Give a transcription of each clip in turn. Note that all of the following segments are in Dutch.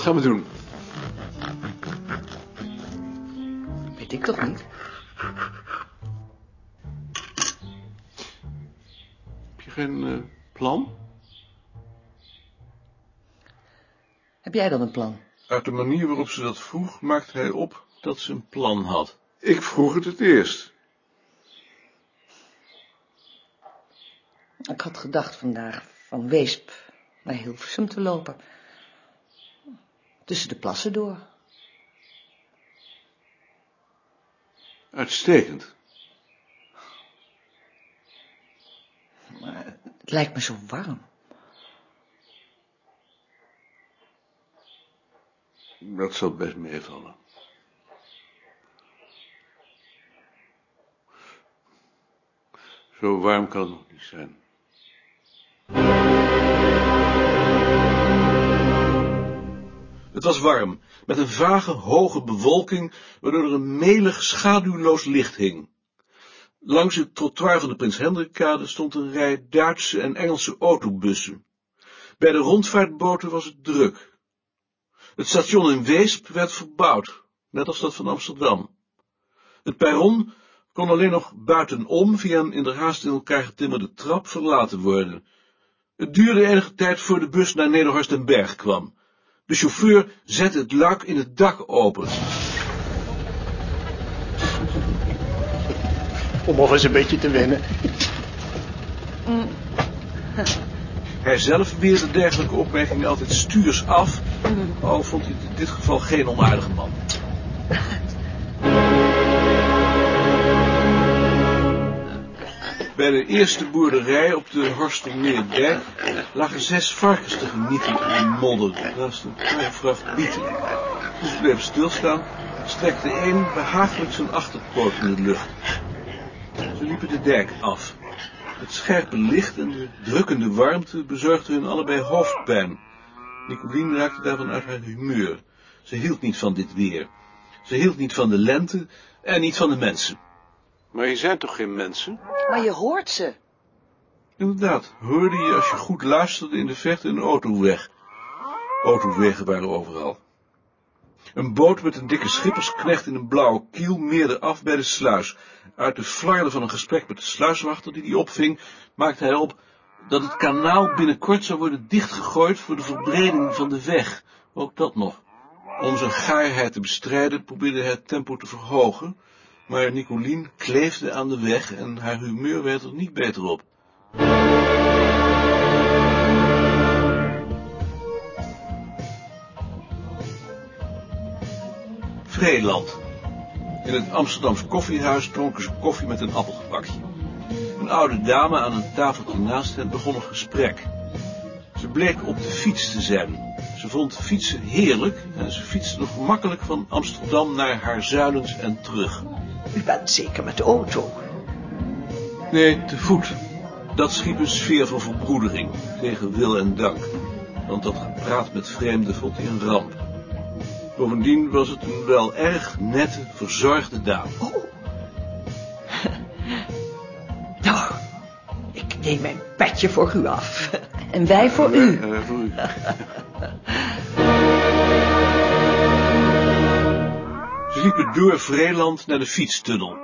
Wat gaan we doen? Weet ik toch niet? Heb je geen eh, plan? Heb jij dan een plan? Uit de manier waarop ze dat vroeg, maakte hij op dat ze een plan had. Ik vroeg het het eerst. Ik had gedacht vandaag van Weesp naar Hilversum te lopen. Tussen de plassen door. Uitstekend. Maar het lijkt me zo warm. Dat zal best meevallen. Zo warm kan het nog niet zijn. Het was warm, met een vage, hoge bewolking, waardoor er een melig, schaduwloos licht hing. Langs het trottoir van de Prins Hendrikkade stond een rij Duitse en Engelse autobussen. Bij de rondvaartboten was het druk. Het station in Weesp werd verbouwd, net als dat van Amsterdam. Het perron kon alleen nog buitenom via een in de haast in elkaar getimmerde trap verlaten worden. Het duurde enige tijd voor de bus naar Nederhorst en Berg kwam. De chauffeur zette het luik in het dak open. Om eens een beetje te wennen. Hij zelf weerde dergelijke opmerkingen altijd stuurs af, al vond hij het in dit geval geen onaardige man. Bij de eerste boerderij op de Horstelmeerdijk lagen zes varkens te genieten in de modder naast een klein vracht bieten. Ze bleven stilstaan, strekte een behagelijk zijn achterpoot in de lucht. Ze liepen de dijk af. Het scherpe licht en de drukkende warmte bezorgden hun allebei hoofdpijn. Nicolien raakte daarvan uit haar humeur. Ze hield niet van dit weer. Ze hield niet van de lente en niet van de mensen. Maar je zijn toch geen mensen? Maar je hoort ze. Inderdaad, hoorde je als je goed luisterde in de verte een autoweg. Autowegen waren overal. Een boot met een dikke schippersknecht in een blauwe kiel meerde af bij de sluis. Uit de flarden van een gesprek met de sluiswachter die die opving, maakte hij op dat het kanaal binnenkort zou worden dichtgegooid voor de verbreding van de weg. Ook dat nog. Om zijn gaarheid te bestrijden probeerde hij het tempo te verhogen, maar Nicolien kleefde aan de weg en haar humeur werd er niet beter op. Vreeland. In het Amsterdams koffiehuis dronken ze koffie met een appelgebakje. Een oude dame aan een tafeltje naast hen begon een gesprek. Ze bleek op de fiets te zijn. Ze vond fietsen heerlijk en ze fietste nog gemakkelijk van Amsterdam naar haar zuilens en terug. U bent zeker met de auto. Nee, te voet. Dat schiep een sfeer van verbroedering, tegen wil en dank. Want dat gepraat met vreemden vond hij een ramp. Bovendien was het een wel erg nette, verzorgde dame. Oh. Nou, ik neem mijn petje voor u af. En wij voor u. Eh, voor u. liepen door Vreeland naar de fietstunnel.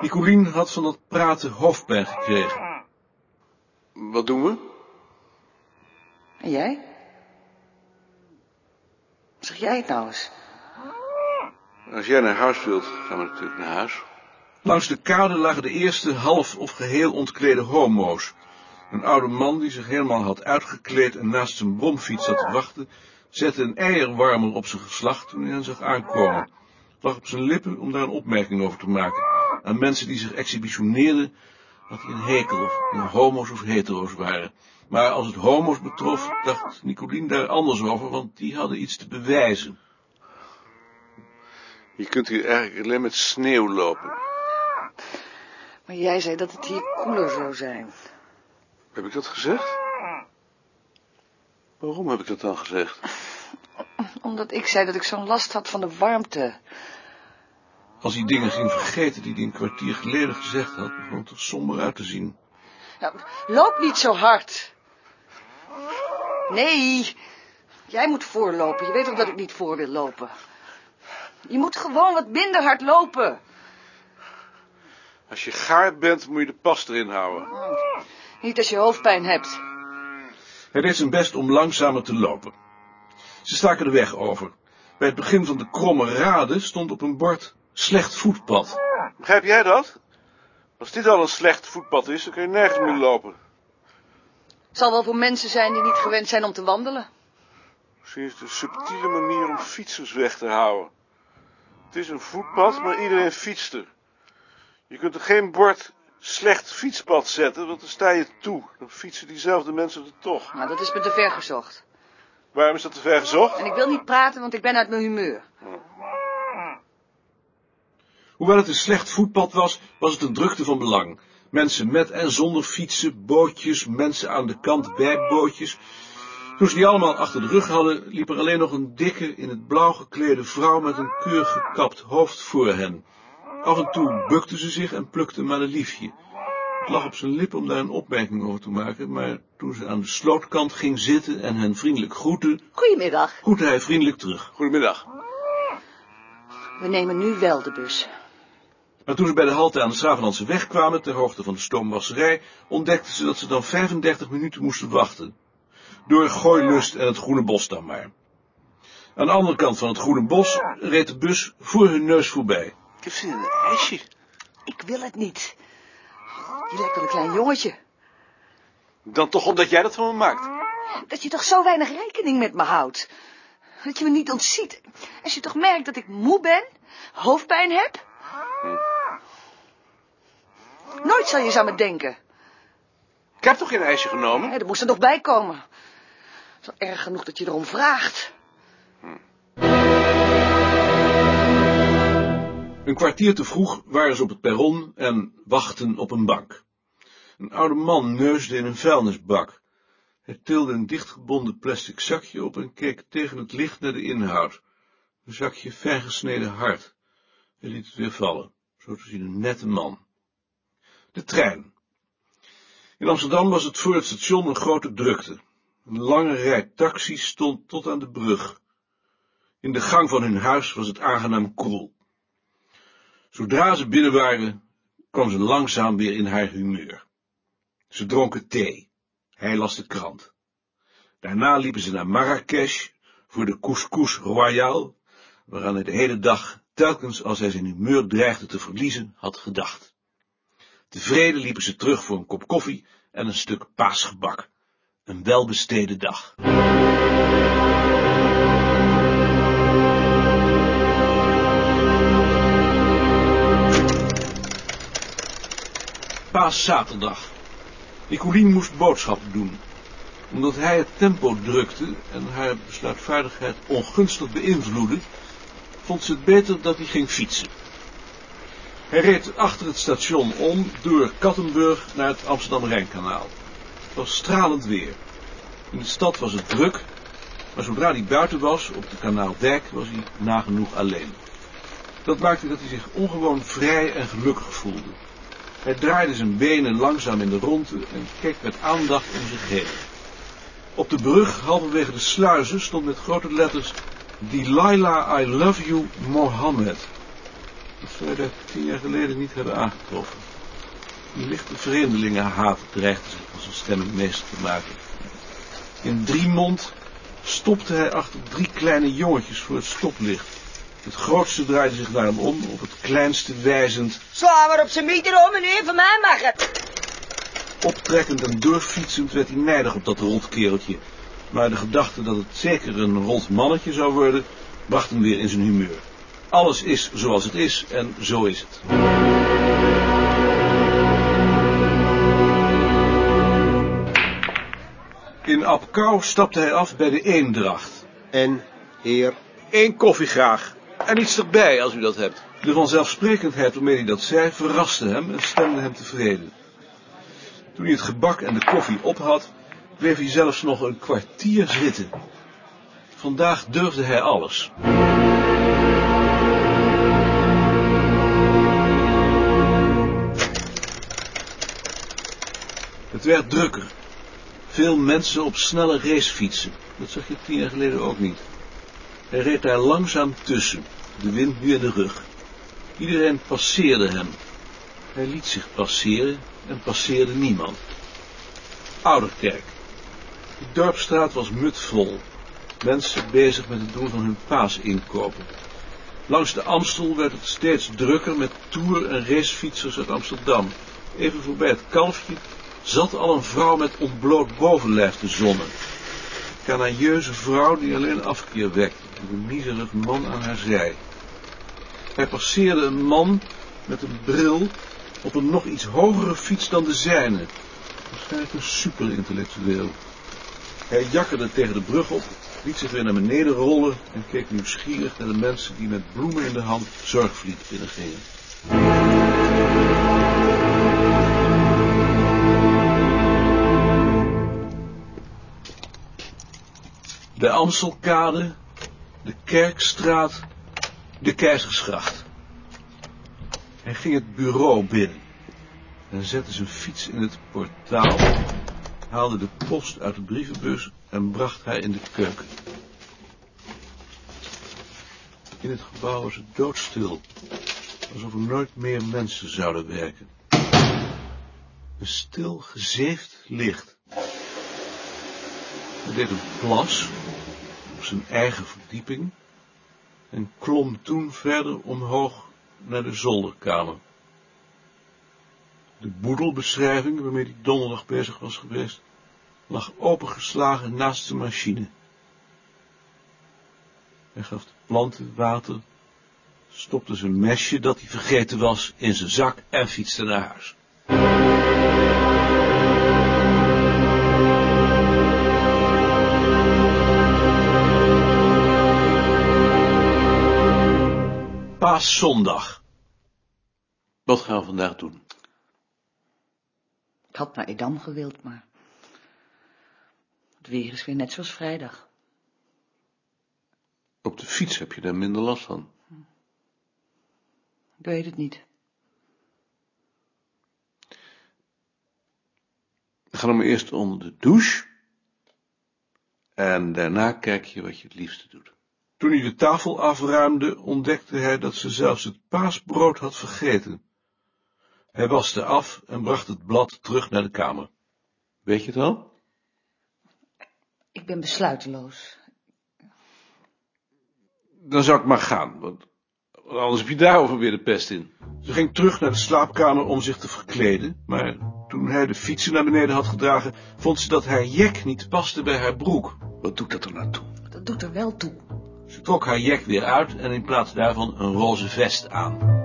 Nicolien had van dat praten hoofdpijn gekregen. Wat doen we? En jij? Zeg jij het nou eens? Als jij naar huis wilt, gaan we natuurlijk naar huis. Langs de kade lagen de eerste half of geheel ontklede homo's. Een oude man die zich helemaal had uitgekleed en naast zijn bromfiets zat te wachten, zette een eierwarmer op zijn geslacht toen hij hen zag aankomen. Lag op zijn lippen om daar een opmerking over te maken. Aan mensen die zich exhibitioneerden had hij een hekel, of homo's of hetero's waren. Maar als het homo's betrof, dacht Nicolien daar anders over, want die hadden iets te bewijzen. Je kunt hier eigenlijk alleen met sneeuw lopen. Maar jij zei dat het hier koeler zou zijn. Heb ik dat gezegd? Waarom heb ik dat dan gezegd? Omdat ik zei dat ik zo'n last had van de warmte. Als hij dingen ging vergeten die hij een kwartier geleden gezegd had, begon het er somber uit te zien. Nou, loop niet zo hard. Nee. Jij moet voorlopen. Je weet toch dat ik niet voor wil lopen? Je moet gewoon wat minder hard lopen. Als je gaar bent, moet je de pas erin houden. Niet als je hoofdpijn hebt. Hij deed zijn best om langzamer te lopen. Ze staken de weg over. Bij het begin van de kromme rade stond op een bord slecht voetpad. Begrijp jij dat? Als dit al een slecht voetpad is, dan kun je nergens meer lopen. Het zal wel voor mensen zijn die niet gewend zijn om te wandelen. Misschien is het een subtiele manier om fietsers weg te houden. Het is een voetpad, maar iedereen fietst er. Je kunt er geen bord slecht fietspad zetten, want dan sta je toe. Dan fietsen diezelfde mensen er toch. Maar dat is me te ver gezocht. Waarom is dat te ver gezocht? En ik wil niet praten, want ik ben uit mijn humeur. Hoewel het een slecht voetpad was, was het een drukte van belang. Mensen met en zonder fietsen, bootjes, mensen aan de kant bij bootjes. Toen ze die allemaal achter de rug hadden, liep er alleen nog een dikke, in het blauw geklede vrouw met een keurig gekapt hoofd voor hen. Af en toe bukte ze zich en plukte een madeliefje. Het lag op zijn lippen om daar een opmerking over te maken, maar toen ze aan de slootkant ging zitten en hen vriendelijk groette, Goedemiddag. groette hij vriendelijk terug. Goedemiddag. We nemen nu wel de bus. Maar toen ze bij de halte aan de Savenlandse weg kwamen, ter hoogte van de stoomwasserij, ontdekten ze dat ze dan 35 minuten moesten wachten. Door Gooilust en het Groene Bos dan maar. Aan de andere kant van het Groene Bos reed de bus voor hun neus voorbij. Ik heb zin in een ijsje. Ik wil het niet. Je lijkt wel een klein jongetje. Dan toch omdat jij dat van me maakt. Dat je toch zo weinig rekening met me houdt. Dat je me niet ontziet. Als je toch merkt dat ik moe ben, hoofdpijn heb. Nooit zal je zo aan me denken. Ik heb toch geen ijsje genomen? Hè, dat moest er nog bij komen. Het is wel erg genoeg dat je erom vraagt. Kwartier te vroeg waren ze op het perron en wachten op een bank. Een oude man neusde in een vuilnisbak. Hij tilde een dichtgebonden plastic zakje op en keek tegen het licht naar de inhoud. Een zakje fijn gesneden hart. Hij liet het weer vallen, zo te zien een nette man. De trein. In Amsterdam was het voor het station een grote drukte. Een lange rij taxis stond tot aan de brug. In de gang van hun huis was het aangenaam koel. Zodra ze binnen waren, kwam ze langzaam weer in haar humeur. Ze dronken thee. Hij las de krant. Daarna liepen ze naar Marrakesh voor de couscous royale, waaraan hij de hele dag, telkens als hij zijn humeur dreigde te verliezen, had gedacht. Tevreden liepen ze terug voor een kop koffie en een stuk paasgebak. Een welbesteden dag. Paaszaterdag. Nicolien moest boodschappen doen. Omdat hij het tempo drukte en haar besluitvaardigheid ongunstig beïnvloedde, vond ze het beter dat hij ging fietsen. Hij reed achter het station om door Kattenburg naar het Amsterdam-Rijnkanaal. Het was stralend weer. In de stad was het druk, maar zodra hij buiten was, op de Kanaaldijk, was hij nagenoeg alleen. Dat maakte dat hij zich ongewoon vrij en gelukkig voelde. Hij draaide zijn benen langzaam in de ronde en keek met aandacht om zich heen. Op de brug, halverwege de sluizen, stond met grote letters Delilah, I love you, Mohammed. Dat zou hij tien jaar geleden niet hebben aangetroffen. Een lichte vreemdelingenhaat dreigde zich van zijn stemming meester te maken. In Driemond stopte hij achter drie kleine jongetjes voor het stoplicht. Het grootste draaide zich naar hem om, op het kleinste wijzend, Sla maar op zijn meter om, meneer, van mij mag het. optrekkend en doorfietsend werd hij nijdig op dat rotkereltje. Maar de gedachte dat het zeker een rot mannetje zou worden, bracht hem weer in zijn humeur. Alles is zoals het is en zo is het. In Apkouw stapte hij af bij de Eendracht. En, heer, Eén koffie graag. En iets erbij, als u dat hebt. De vanzelfsprekendheid waarmee hij dat zei, verraste hem en stemde hem tevreden. Toen hij het gebak en de koffie op had, bleef hij zelfs nog een kwartier zitten. Vandaag durfde hij alles. Het werd drukker. Veel mensen op snelle racefietsen. Dat zag je tien jaar geleden ook niet. Hij reed daar langzaam tussen, de wind nu in de rug. Iedereen passeerde hem. Hij liet zich passeren en passeerde niemand. Ouderkerk. De dorpstraat was mutvol. Mensen bezig met het doen van hun paasinkopen. Langs de Amstel werd het steeds drukker met toer- en racefietsers uit Amsterdam. Even voorbij het kalfje zat al een vrouw met ontbloot bovenlijf te zonnen. Een canailleuze vrouw die alleen afkeer wekte en een miserig man aan haar zij. Hij passeerde een man met een bril op een nog iets hogere fiets dan de zijne. Waarschijnlijk een superintellectueel. Hij jakkerde tegen de brug op, liet zich weer naar beneden rollen en keek nieuwsgierig naar de mensen die met bloemen in de hand Zorgvliet binnengingen. De Amstelkade, de Kerkstraat, de Keizersgracht. Hij ging het bureau binnen en zette zijn fiets in het portaal, haalde de post uit de brievenbus en bracht haar in de keuken. In het gebouw was het doodstil, alsof er nooit meer mensen zouden werken. Een stil, gezeefd licht. Hij deed een plas op zijn eigen verdieping en klom toen verder omhoog naar de zolderkamer. De boedelbeschrijving waarmee hij donderdag bezig was geweest, lag opengeslagen naast de machine. Hij gaf de planten water, stopte zijn mesje dat hij vergeten was in zijn zak en fietste naar huis. Paaszondag. Wat gaan we vandaag doen? Ik had naar Edam gewild, maar... Het weer is weer net zoals vrijdag. Op de fiets heb je daar minder last van. Ik weet het niet. Ga dan maar eerst onder de douche. En daarna kijk je wat je het liefste doet. Toen hij de tafel afruimde, ontdekte hij dat ze zelfs het paasbrood had vergeten. Hij waste af en bracht het blad terug naar de kamer. Weet je het al? Ik ben besluiteloos. Dan zou ik maar gaan, want anders heb je daarover weer de pest in. Ze ging terug naar de slaapkamer om zich te verkleden, maar toen hij de fietsen naar beneden had gedragen, vond ze dat haar jek niet paste bij haar broek. Wat doet dat er nou toe? Dat doet er wel toe. Ze trok haar jek weer uit en in plaats daarvan een roze vest aan.